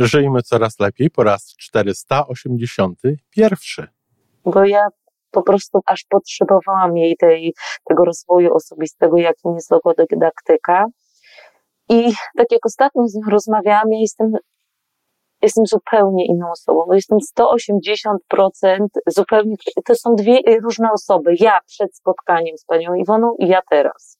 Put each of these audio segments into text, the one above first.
Żyjmy coraz lepiej po raz 481. Bo ja po prostu aż potrzebowałam jej tej, tego rozwoju osobistego, jakim jest logodydaktyka. I tak jak ostatnio z nią rozmawiałam, ja jestem, jestem zupełnie inną osobą. Jestem 180% zupełnie, to są dwie różne osoby. Ja przed spotkaniem z panią Iwoną i ja teraz.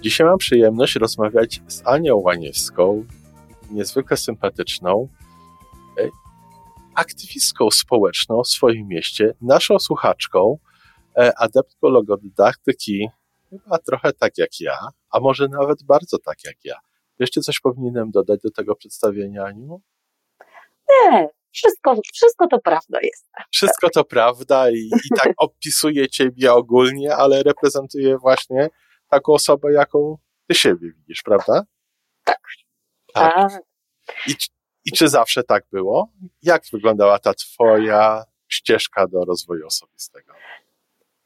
Dzisiaj mam przyjemność rozmawiać z Anią Łaniewską, niezwykle sympatyczną, e, aktywistką społeczną w swoim mieście, naszą słuchaczką, e, adeptką logodydaktyki, chyba trochę tak jak ja, a może nawet bardzo tak jak ja. Jeszcze coś powinienem dodać do tego przedstawienia, Aniu? Nie, wszystko, wszystko to prawda jest. Wszystko to prawda i, i tak opisuje ciebie ogólnie, ale reprezentuje właśnie taką osobę, jaką ty siebie widzisz, prawda? Tak. tak. tak. I, I czy zawsze tak było? Jak wyglądała ta twoja ścieżka do rozwoju osobistego?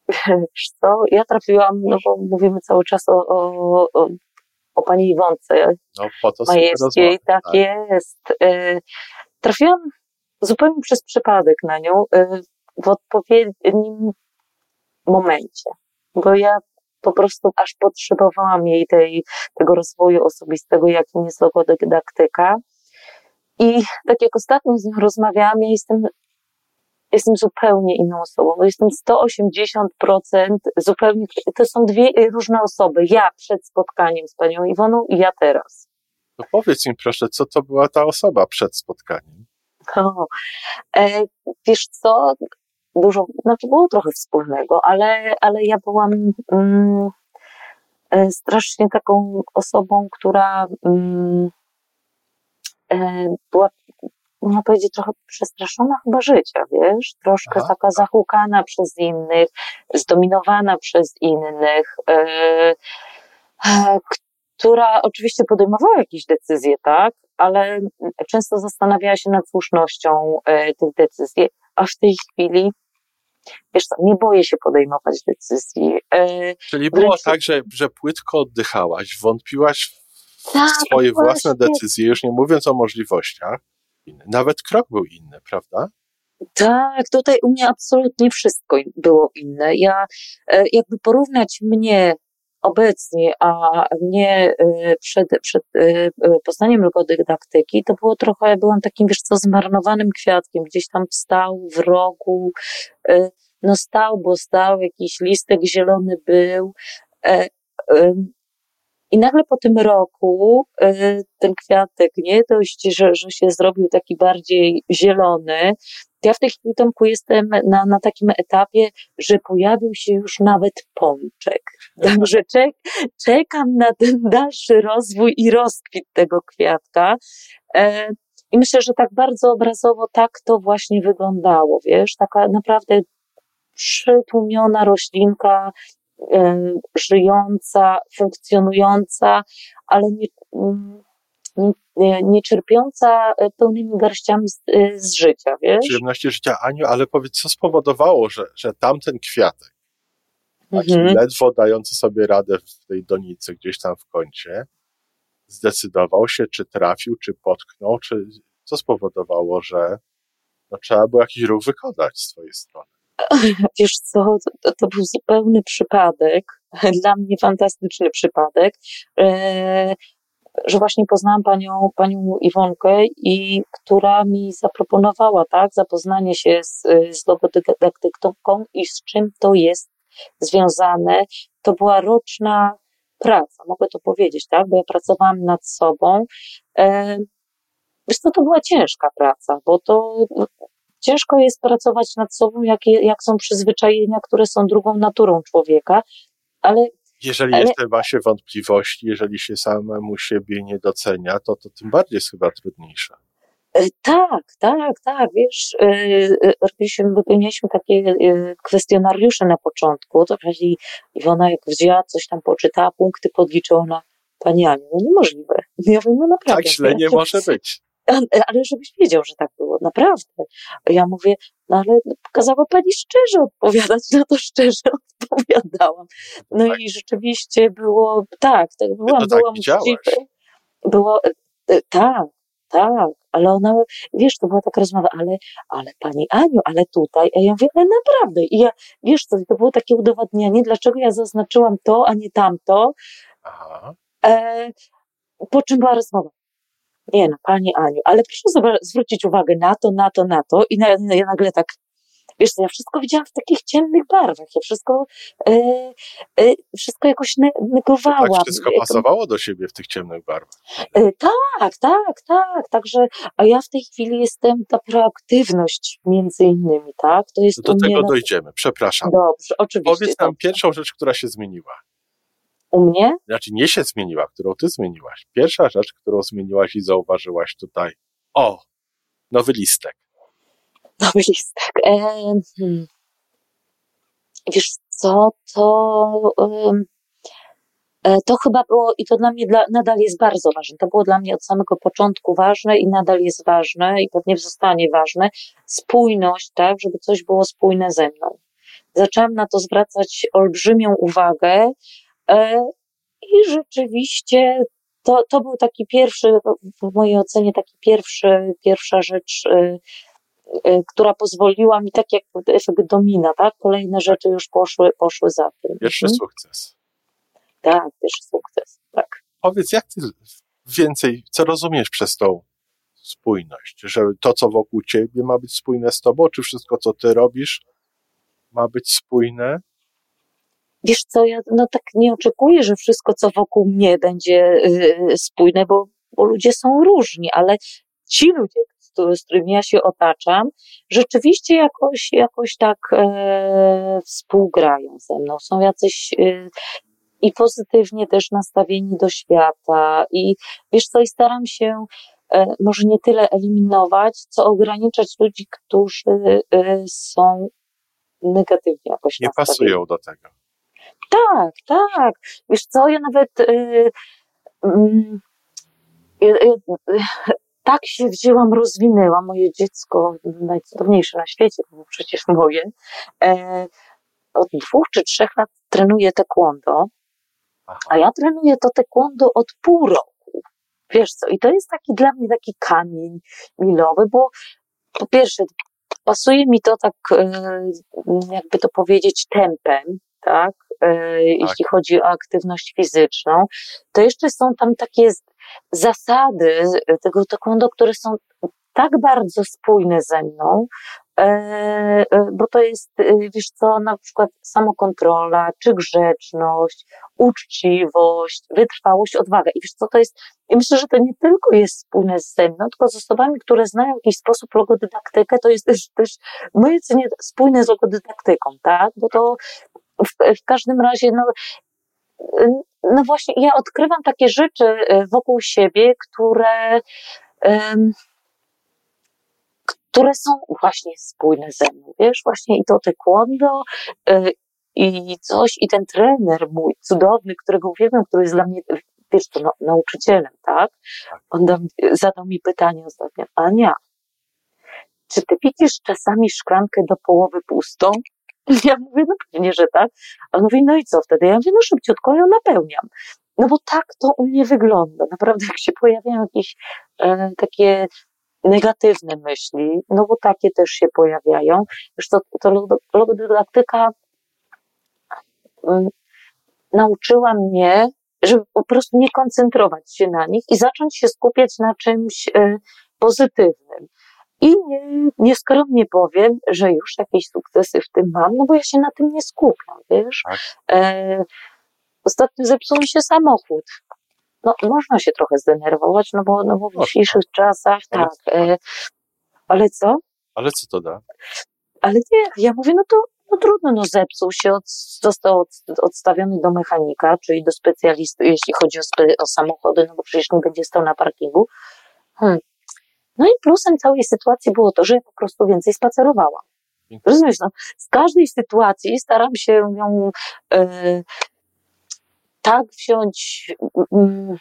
Wiesz co, ja trafiłam, no bo mówimy cały czas o, o, o, o pani Iwonce no, po to Majewskiej, tak, tak jest. Y, trafiłam zupełnie przez przypadek na nią y, w odpowiednim momencie, bo ja po prostu aż potrzebowałam jej tej, tego rozwoju osobistego, jakim jest logodydaktyka. I tak jak ostatnio z nią rozmawiałam, ja jestem, jestem zupełnie inną osobą. Jestem 180% zupełnie, to są dwie różne osoby. Ja przed spotkaniem z panią Iwoną i ja teraz. No powiedz mi proszę, co to była ta osoba przed spotkaniem? O, e, wiesz co, dużo, znaczy było trochę wspólnego, ale, ale ja byłam mm, e, strasznie taką osobą, która mm, e, była, można powiedzieć, trochę przestraszona chyba życia, wiesz? Troszkę Aha. taka zahukana przez innych, zdominowana przez innych, e, która oczywiście podejmowała jakieś decyzje, tak? Ale często zastanawiała się nad słusznością tych decyzji, a w tej chwili wiesz co, nie boję się podejmować decyzji. E, Czyli było Wręcz... tak, że, że płytko oddychałaś, wątpiłaś w tak, swoje właśnie. własne decyzje, już nie mówiąc o możliwościach. Nawet krok był inny, prawda? Tak, tutaj u mnie absolutnie wszystko było inne. Ja e, jakby porównać mnie obecnie, a nie e, przed, przed poznaniem logodydaktyki, to było trochę, byłam takim, wiesz co, zmarnowanym kwiatkiem, gdzieś tam stał w rogu, no stał, bo stał, jakiś listek zielony był. E, I nagle po tym roku ten kwiatek, nie dość, że, że się zrobił taki bardziej zielony, ja w tej chwili, Tomku, jestem na, na takim etapie, że pojawił się już nawet pączek. Także czek, czekam na ten dalszy rozwój i rozkwit tego kwiatka. I myślę, że tak bardzo obrazowo tak to właśnie wyglądało, wiesz, taka naprawdę przytłumiona roślinka, żyjąca, funkcjonująca, ale nie, mm, nie, nie czerpiąca e, pełnymi garściami z, e, z, życia, wiesz? Przyjemności życia, Aniu, ale powiedz, co spowodowało, że, że tamten kwiatek, taki mhm. ledwo dający sobie radę w tej donicy gdzieś tam w kącie, zdecydował się, czy trafił, czy potknął, czy co spowodowało, że no, trzeba było jakiś ruch wykonać z twojej strony? Wiesz co, to, to był zupełny przypadek, dla mnie fantastyczny przypadek, e, że właśnie poznałam panią, panią Iwonkę i która mi zaproponowała, tak, zapoznanie się z, z logodydaktyką i z czym to jest związane. To była roczna praca, mogę to powiedzieć, tak, bo ja pracowałam nad sobą. E, wiesz co, to była ciężka praca, bo to ciężko jest pracować nad sobą, jak, jak są przyzwyczajenia, które są drugą naturą człowieka. ale jeżeli Ale- jeszcze ma się wątpliwości, jeżeli się samemu siebie nie docenia, to to tym bardziej jest chyba trudniejsze. E, Tak, tak, tak, wiesz, e, e, robiliśmy, wypełnialiśmy takie kwestionariusze na początku, to wtedy Iwona jak wzięła coś tam, poczytała, punkty podliczyła na Pani Aniu, no niemożliwe. Ja mówię, no naprawdę. Tak źle nie ja- może być. A- Ale żebyś wiedział, że tak było, naprawdę. Ja mówię, no ale kazała pani szczerze odpowiadać, no to szczerze odpowiadałam. No Tak. i rzeczywiście było, tak, tak byłam, to tak byłam uczciwa. Było, e, e, tak, tak, ale ona, wiesz, to była taka rozmowa, ale, ale pani Aniu, ale tutaj, a ja mówię, ale naprawdę. I ja, wiesz co, to było takie udowadnianie, dlaczego ja zaznaczyłam to, a nie tamto, Aha. E, po czym była rozmowa. Nie no, Pani Aniu, ale proszę zwrócić uwagę na to, na to, na to i na, na, ja nagle tak, wiesz co, ja wszystko widziałam w takich ciemnych barwach, ja wszystko, e, e, wszystko jakoś ne, negowałam. Tak wszystko Jak- pasowało do siebie w tych ciemnych barwach. E, tak, tak, tak, także, a ja w tej chwili jestem ta proaktywność między innymi, tak, to jest Do mnie tego na- dojdziemy. Przepraszam. Dobrze, oczywiście. Powiedz nam dobrze. pierwszą rzecz, która się zmieniła. U mnie? Znaczy nie się zmieniła, którą ty zmieniłaś. Pierwsza rzecz, którą zmieniłaś i zauważyłaś tutaj. O, nowy listek. Nowy listek. E, hmm. Wiesz co, to, e, to chyba było, i to dla mnie dla, nadal jest bardzo ważne. To było dla mnie od samego początku ważne i nadal jest ważne i pewnie zostanie ważne. Spójność, tak, żeby coś było spójne ze mną. Zaczęłam na to zwracać olbrzymią uwagę i rzeczywiście to, to był taki pierwszy, w mojej ocenie, taki pierwszy, pierwsza rzecz, e, y, która pozwoliła mi, tak jak efekt domina, tak? Kolejne rzeczy już poszły, poszły za tym. Pierwszy Mhm. sukces. Tak, pierwszy sukces, tak. Powiedz, jak ty więcej, co rozumiesz przez tą spójność? Że to, co wokół ciebie ma być spójne z tobą, czy wszystko, co ty robisz, ma być spójne? Wiesz co, ja no tak nie oczekuję, że wszystko, co wokół mnie będzie y, spójne, bo, bo ludzie są różni, ale ci ludzie, z, którymi ja się otaczam, rzeczywiście jakoś, jakoś tak e, współgrają ze mną. Są jacyś y, i pozytywnie też nastawieni do świata i wiesz co, i staram się e, może nie tyle eliminować, co ograniczać ludzi, którzy e, są negatywnie jakoś Nie nastawieni. pasują do tego. Tak, tak. Wiesz co, ja nawet y, mm, y, y, y, tak się wzięłam, rozwinęłam. Moje dziecko, najcudowniejsze na świecie, było przecież moje, e, od dwóch czy trzech lat trenuje taekwondo, a ja trenuję to taekwondo od pół roku. Wiesz co, i to jest taki dla mnie taki kamień milowy, bo po pierwsze pasuje mi to tak, e, jakby to powiedzieć, tempem, tak? E, Jeśli chodzi o aktywność fizyczną, to jeszcze są tam takie zasady tego taekwondo, które są tak bardzo spójne ze mną, e, e, bo to jest, e, wiesz co, na przykład samokontrola, czy grzeczność, uczciwość, wytrwałość, odwaga. I wiesz co, to jest, i myślę, że to nie tylko jest spójne ze mną, tylko z osobami, które znają w jakiś sposób logodydaktykę, to jest też, też w mojej ocenie spójne z logodydaktyką, tak? Bo to w, w każdym razie, no, no właśnie, ja odkrywam takie rzeczy e, wokół siebie, które, em, które są właśnie spójne ze mną, wiesz, właśnie i to taekwondo, e, i coś, i ten trener mój, cudowny, którego uwielbiam, który jest dla mnie, wiesz, to no, nauczycielem, tak? On dam, zadał mi pytanie ostatnio, Ania, czy ty widzisz czasami szklankę do połowy pustą? Ja mówię, no pewnie, że tak. A on mówi, no i co wtedy? Ja mówię, no szybciutko ją napełniam. No bo tak to u mnie wygląda. Naprawdę, jak się pojawiają jakieś e, takie negatywne myśli, no bo takie też się pojawiają. Już to, to logo- logodydaktyka mm, nauczyła mnie, żeby po prostu nie koncentrować się na nich i zacząć się skupiać na czymś e, pozytywnym. I nie, nieskromnie powiem, że już jakieś sukcesy w tym mam, no bo ja się na tym nie skupiam, wiesz. Tak. E, ostatnio zepsuł mi się samochód. No, można się trochę zdenerwować, no bo, no bo w dzisiejszych czasach, tak. E, ale co? Ale co to da? Ale nie, ja mówię, no to no trudno, no zepsuł się, od, został od, odstawiony do mechanika, czyli do specjalisty, jeśli chodzi o, spe, o samochody, no bo przecież nie będzie stał na parkingu. Hmm. No i plusem całej sytuacji było to, że ja po prostu więcej spacerowałam. Rozumiesz, no, z każdej sytuacji staram się ją e, tak wziąć, mm,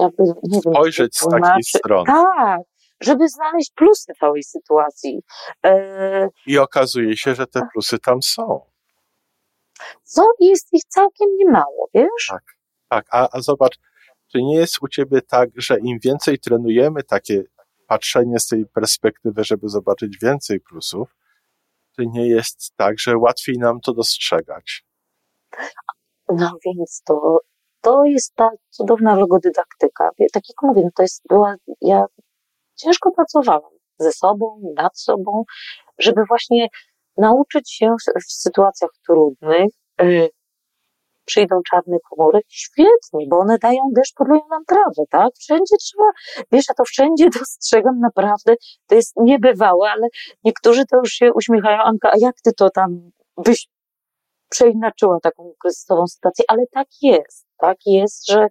jakby, nie wiem, spojrzeć z takiej strony. Tak, żeby znaleźć plusy całej sytuacji. E, I okazuje się, że te tak. plusy tam są. Są i jest ich całkiem niemało, wiesz? Tak, tak. A, a zobacz, czy nie jest u ciebie tak, że im więcej trenujemy takie patrzenie z tej perspektywy, żeby zobaczyć więcej plusów, to nie jest tak, że łatwiej nam to dostrzegać. No więc to, to jest ta cudowna logodydaktyka. Tak jak mówię, no to jest była, ja ciężko pracowałam ze sobą, nad sobą, żeby właśnie nauczyć się w sytuacjach trudnych, yy, przyjdą czarne chmury, świetnie, bo one dają deszcz, podleją nam trawę, tak? Wszędzie trzeba, wiesz, ja to wszędzie dostrzegam naprawdę, to jest niebywałe, ale niektórzy to już się uśmiechają, Anka, a jak ty to tam byś przeinaczyła taką kryzysową sytuację, ale tak jest, tak jest, że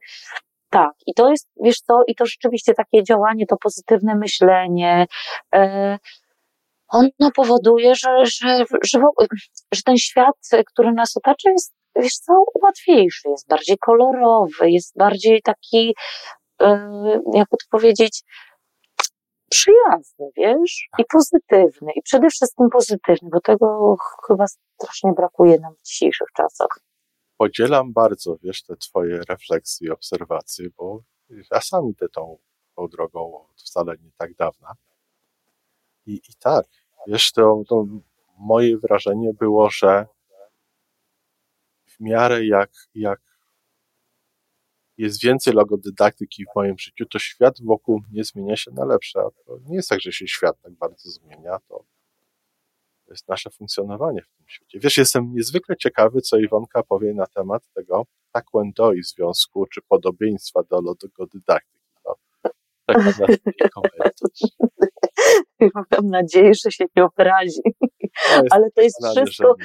tak, i to jest, wiesz co, i to rzeczywiście takie działanie, to pozytywne myślenie, e, ono powoduje, że, że, że, że ten świat, który nas otacza, jest, wiesz co, łatwiejszy, jest bardziej kolorowy, jest bardziej taki, e, jakby to powiedzieć, przyjazny, wiesz, i pozytywny, i przede wszystkim pozytywny, bo tego chyba strasznie brakuje nam w dzisiejszych czasach. Podzielam bardzo, wiesz, te twoje refleksje i obserwacje, bo ja sam idę tą, tą drogą od wcale nie tak dawna. I, i tak, wiesz, to, to moje wrażenie było, że w miarę jak, jak jest więcej logodydaktyki w moim życiu, to świat wokół mnie zmienia się na lepsze. To nie jest tak, że się świat tak bardzo zmienia, to jest nasze funkcjonowanie w tym świecie. Wiesz, jestem niezwykle ciekawy, co Iwonka powie na temat tego taekwondo i związku, czy podobieństwa do logodydaktyki. No, na Mam nadzieję, że się nie obrazi. No, Ale to jest wszystko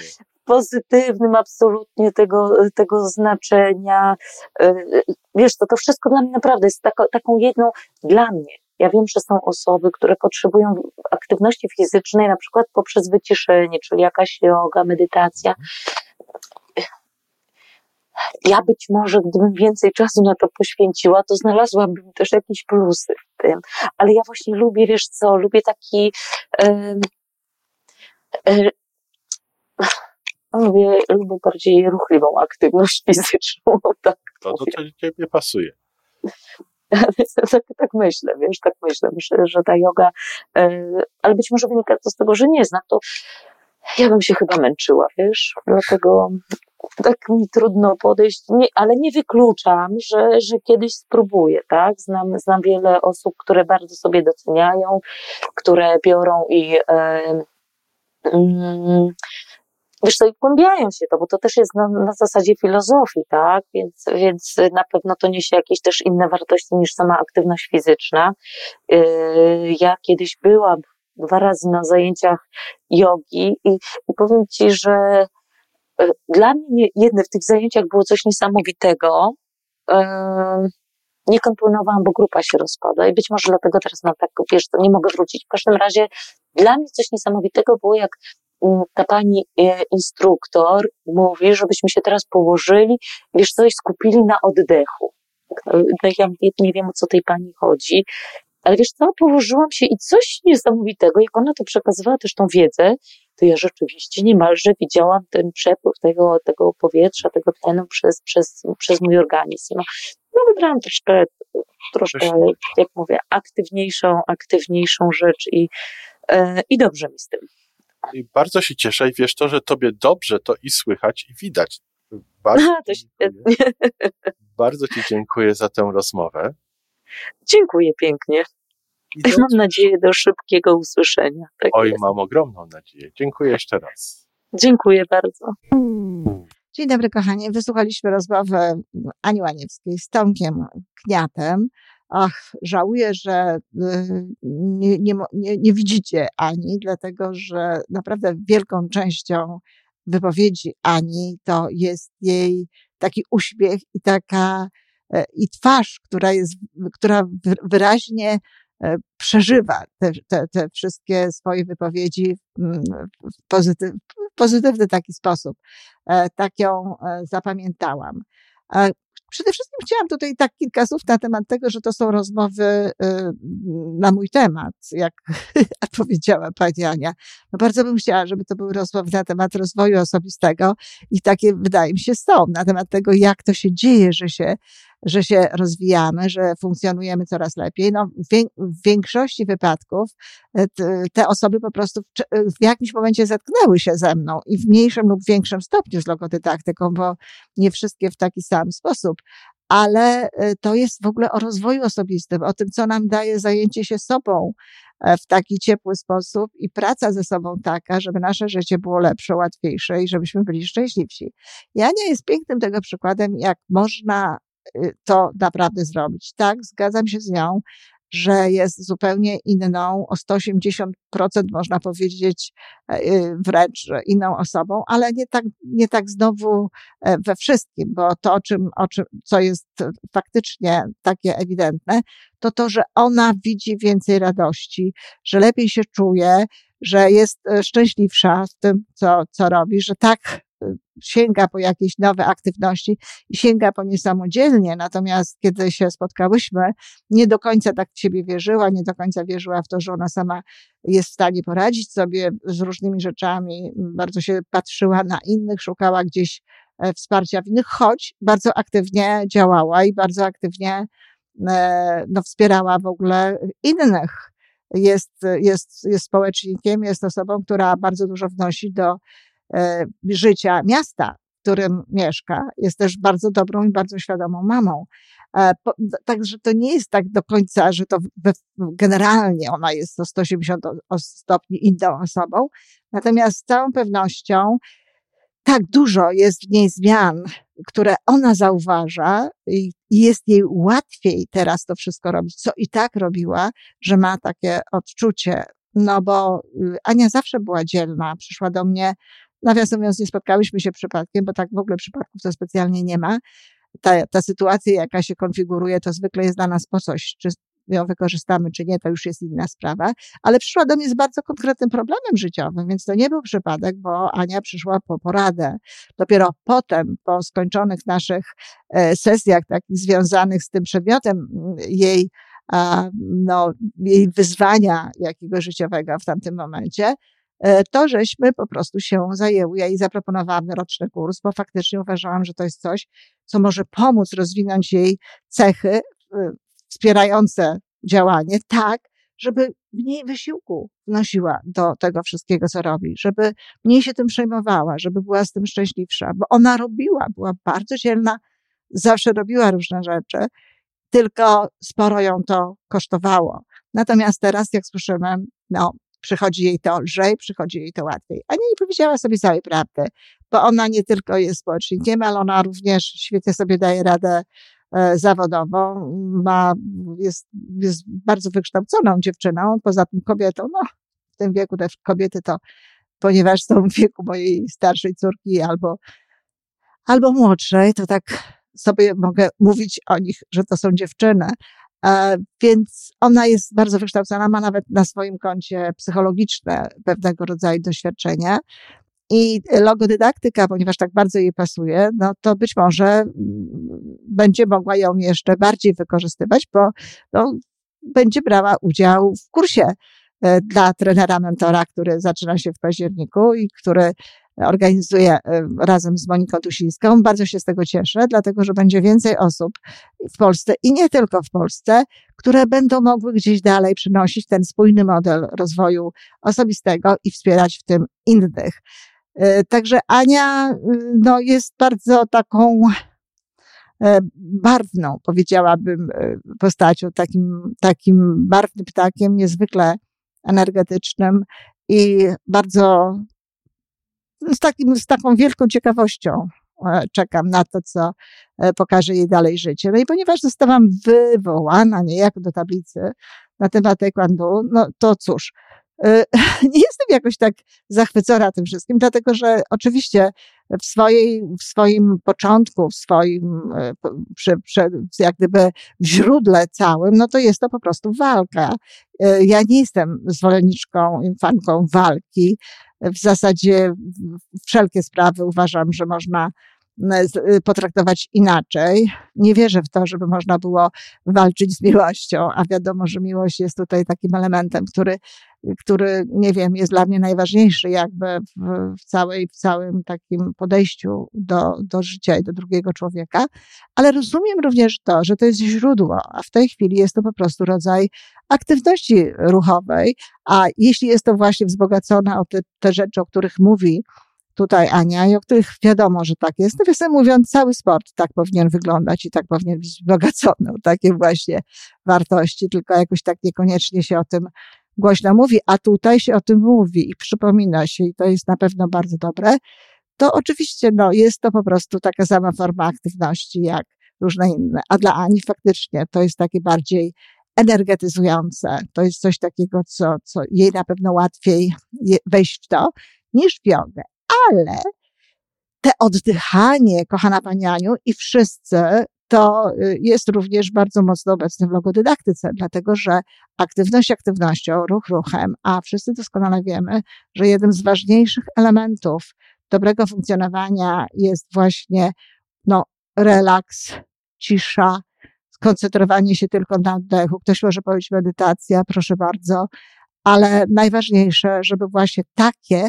pozytywnym absolutnie tego, tego znaczenia. E, wiesz, to, to wszystko dla mnie naprawdę jest taką, taką jedną, dla mnie, ja wiem, że są osoby, które potrzebują aktywności fizycznej, na przykład poprzez wyciszenie, czyli jakaś yoga, medytacja. Ja być może, gdybym więcej czasu na to poświęciła, to znalazłabym też jakieś plusy w tym. Ale ja właśnie lubię, wiesz co, lubię taki. Yy, yy, lubię, lubię bardziej ruchliwą aktywność fizyczną. Tak to do ciebie pasuje. tak, tak myślę, wiesz, tak myślę, myślę, że ta yoga, e, ale być może wynika to z tego, że nie znam, to ja bym się chyba męczyła, wiesz, dlatego tak mi trudno podejść, nie, ale nie wykluczam, że, że kiedyś spróbuję, tak? Znam, znam wiele osób, które bardzo sobie doceniają, które biorą i e, mm, wiesz co, i głębiają się to, bo to też jest na, na zasadzie filozofii, tak? Więc, więc na pewno to niesie jakieś też inne wartości niż sama aktywność fizyczna. Yy, ja kiedyś byłam dwa razy na zajęciach jogi i, i powiem Ci, że yy, dla mnie jedne w tych zajęciach było coś niesamowitego. Yy, nie kontynuowałam, bo grupa się rozpada i być może dlatego teraz mam tak, wiesz, to nie mogę wrócić. W każdym razie dla mnie coś niesamowitego było, jak ta pani e, instruktor mówi, żebyśmy się teraz położyli, wiesz coś, skupili na oddechu. No ja nie wiem, o co tej pani chodzi, ale wiesz co, położyłam się i coś niesamowitego, jak ona to przekazywała też tą wiedzę, to ja rzeczywiście niemalże widziałam ten przepływ tego, tego powietrza, tego tlenu przez, przez, przez mój organizm. No, no wybrałam troszkę, troszkę, jak mówię, aktywniejszą, aktywniejszą rzecz i, e, i dobrze mi z tym. I bardzo się cieszę i wiesz to, że tobie dobrze to i słychać i widać. Bardzo, Aha, to świetnie. bardzo Ci dziękuję za tę rozmowę. Dziękuję pięknie. I mam nadzieję do szybkiego usłyszenia. Tak Oj, jest. mam ogromną nadzieję. Dziękuję jeszcze raz. Dziękuję bardzo. Dzień dobry, kochani. Wysłuchaliśmy rozmowy Ani Łaniewskiej z Tomkiem Kniatem ach, żałuję, że y, nie, nie, nie, widzicie Ani, dlatego że naprawdę wielką częścią wypowiedzi Ani to jest jej taki uśmiech i taka e, i twarz, która jest, która wyraźnie e, przeżywa te, te, te wszystkie swoje wypowiedzi mm, w pozytyw, pozytywny taki sposób. E, tak ją zapamiętałam. Przede wszystkim chciałam tutaj tak kilka słów na temat tego, że to są rozmowy y, na mój temat, jak powiedziała pani Ania. No bardzo bym chciała, żeby to były rozmowy na temat rozwoju osobistego i takie wydaje mi się są, na temat tego, jak to się dzieje, że się że się rozwijamy, że funkcjonujemy coraz lepiej. No, w większości wypadków e, te osoby po prostu w jakimś momencie zetknęły się ze mną i w mniejszym lub większym stopniu z logodydaktyką, bo nie wszystkie w taki sam sposób, ale e, to jest w ogóle o rozwoju osobistym, o tym, co nam daje zajęcie się sobą e, w taki ciepły sposób i praca ze sobą taka, żeby nasze życie było lepsze, łatwiejsze i żebyśmy byli szczęśliwsi. Jania jest pięknym tego przykładem, jak można to naprawdę zrobić. Tak, zgadzam się z nią, że jest zupełnie inną, o 180% można powiedzieć e, y, wręcz inną osobą, ale nie tak, nie tak znowu e, we wszystkim, bo to, o czym, o czym, co jest faktycznie takie ewidentne, to to, że ona widzi więcej radości, że lepiej się czuje, że jest e, szczęśliwsza w tym, co, co robi, że tak sięga po jakieś nowe aktywności i sięga po nie samodzielnie. Natomiast kiedy się spotkałyśmy, nie do końca tak w siebie wierzyła, nie do końca wierzyła w to, że ona sama jest w stanie poradzić sobie z różnymi rzeczami. Bardzo się patrzyła na innych, szukała gdzieś e, wsparcia w innych, choć bardzo aktywnie działała i bardzo aktywnie e, no, wspierała w ogóle innych. Jest, jest, jest społecznikiem, jest osobą, która bardzo dużo wnosi do życia miasta, w którym mieszka, jest też bardzo dobrą i bardzo świadomą mamą. E, także to nie jest tak do końca, że to generalnie ona jest o 180 stopni inną osobą. Natomiast z całą pewnością tak dużo jest w niej zmian, które ona zauważa i jest jej łatwiej teraz to wszystko robić, co i tak robiła, że ma takie odczucie. No bo y, Ania zawsze była dzielna. Przyszła do mnie Nawiasem mówiąc, nie spotkałyśmy się przypadkiem, bo tak w ogóle przypadków to specjalnie nie ma. Ta, ta sytuacja, jaka się konfiguruje, to zwykle jest dla nas po coś. Czy ją wykorzystamy, czy nie, to już jest inna sprawa. Ale przyszła do mnie z bardzo konkretnym problemem życiowym, więc to nie był przypadek, bo Ania przyszła po poradę. Dopiero potem, po skończonych naszych e, sesjach takich związanych z tym przedmiotem jej, no, jej wyzwania jakiego życiowego w tamtym momencie, to żeśmy po prostu się zajęły. Ja jej zaproponowałam roczny kurs, bo faktycznie uważałam, że to jest coś, co może pomóc rozwinąć jej cechy e, wspierające działanie tak, żeby mniej wysiłku wnosiła do tego wszystkiego, co robi, żeby mniej się tym przejmowała, żeby była z tym szczęśliwsza, bo ona robiła, była bardzo dzielna, zawsze robiła różne rzeczy, tylko sporo ją to kosztowało. Natomiast teraz, jak słyszymy, no, przychodzi jej to lżej, przychodzi jej to łatwiej. A nie powiedziała sobie całej prawdy, bo ona nie tylko jest społecznikiem, ale ona również świetnie sobie daje radę e, zawodowo, ma, jest, jest bardzo wykształconą dziewczyną, poza tym kobietą, no w tym wieku te kobiety to, ponieważ są w wieku mojej starszej córki albo, albo młodszej, to tak sobie mogę mówić o nich, że to są dziewczyny, więc ona jest bardzo wykształcona, ma nawet na swoim koncie psychologiczne pewnego rodzaju doświadczenia. I logodydaktyka, ponieważ tak bardzo jej pasuje, no to być może mm, będzie mogła ją jeszcze bardziej wykorzystywać, bo no, będzie brała udział w kursie e, dla trenera mentora, który zaczyna się w październiku i który organizuję e, razem z Moniką Tusińską. Bardzo się z tego cieszę, dlatego że będzie więcej osób w Polsce i nie tylko w Polsce, które będą mogły gdzieś dalej przynosić ten spójny model rozwoju osobistego i wspierać w tym innych. E, także Ania no, jest bardzo taką e, barwną, powiedziałabym, postacią, takim, takim barwnym ptakiem, niezwykle energetycznym i bardzo z, takim, z taką wielką ciekawością e, czekam na to, co e, pokaże jej dalej życie. No i ponieważ zostałam wywołana niejako do tablicy na temat taekwondo, no to cóż, nie jestem jakoś tak zachwycona tym wszystkim, dlatego że oczywiście w, swojej, w swoim początku, w swoim, e, przy, przy, jak gdyby w źródle całym, no to jest to po prostu walka. E, ja nie jestem zwolenniczką, fanką walki. W zasadzie wszelkie sprawy uważam, że można potraktować inaczej. Nie wierzę w to, żeby można było walczyć z miłością, a wiadomo, że miłość jest tutaj takim elementem, który, który nie wiem, jest dla mnie najważniejszy jakby w, w, całej, w całym takim podejściu do, do życia i do drugiego człowieka. Ale rozumiem również to, że to jest źródło, a w tej chwili jest to po prostu rodzaj aktywności ruchowej, a jeśli jest to właśnie wzbogacone o te, te rzeczy, o których mówi tutaj Ania i o których wiadomo, że tak jest. Nawiasem mówiąc, cały sport tak powinien wyglądać i tak powinien być wzbogacony o takie właśnie wartości, tylko jakoś tak niekoniecznie się o tym głośno mówi, a tutaj się o tym mówi i przypomina się i to jest na pewno bardzo dobre, to oczywiście no, jest to po prostu taka sama forma aktywności jak różne inne. A dla Ani faktycznie to jest takie bardziej energetyzujące. To jest coś takiego, co, co jej na pewno łatwiej wejść w to niż w jogę ale te oddychanie, kochana Pani Aniu, i wszyscy, to y, jest również bardzo mocno obecne w logodydaktyce, dlatego że aktywność aktywnością, ruch ruchem, a wszyscy doskonale wiemy, że jednym z ważniejszych elementów dobrego funkcjonowania jest właśnie no, relaks, cisza, skoncentrowanie się tylko na oddechu. Ktoś może powiedzieć medytacja, proszę bardzo, ale najważniejsze, żeby właśnie takie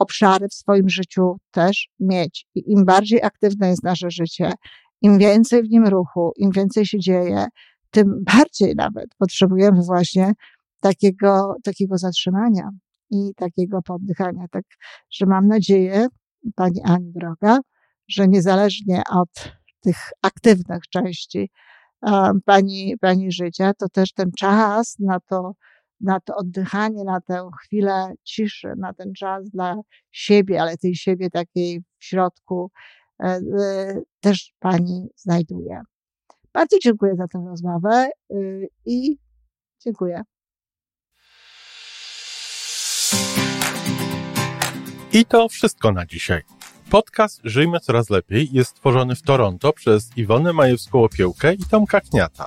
obszary w swoim życiu też mieć. I im bardziej aktywne jest nasze życie, im więcej w nim ruchu, im więcej się dzieje, tym bardziej nawet potrzebujemy właśnie takiego, takiego zatrzymania i takiego poddychania. Tak, że mam nadzieję, Pani Ani droga, że niezależnie od tych aktywnych części um, pani, pani życia, to też ten czas na to na to oddychanie, na tę chwilę ciszy, na ten czas dla siebie, ale tej siebie takiej w środku e, e, też Pani znajduje. Bardzo dziękuję za tę rozmowę y, i dziękuję. I to wszystko na dzisiaj. Podcast Żyjmy Coraz Lepiej jest stworzony w Toronto przez Iwonę Majewską-Opiełkę i Tomka Kniata.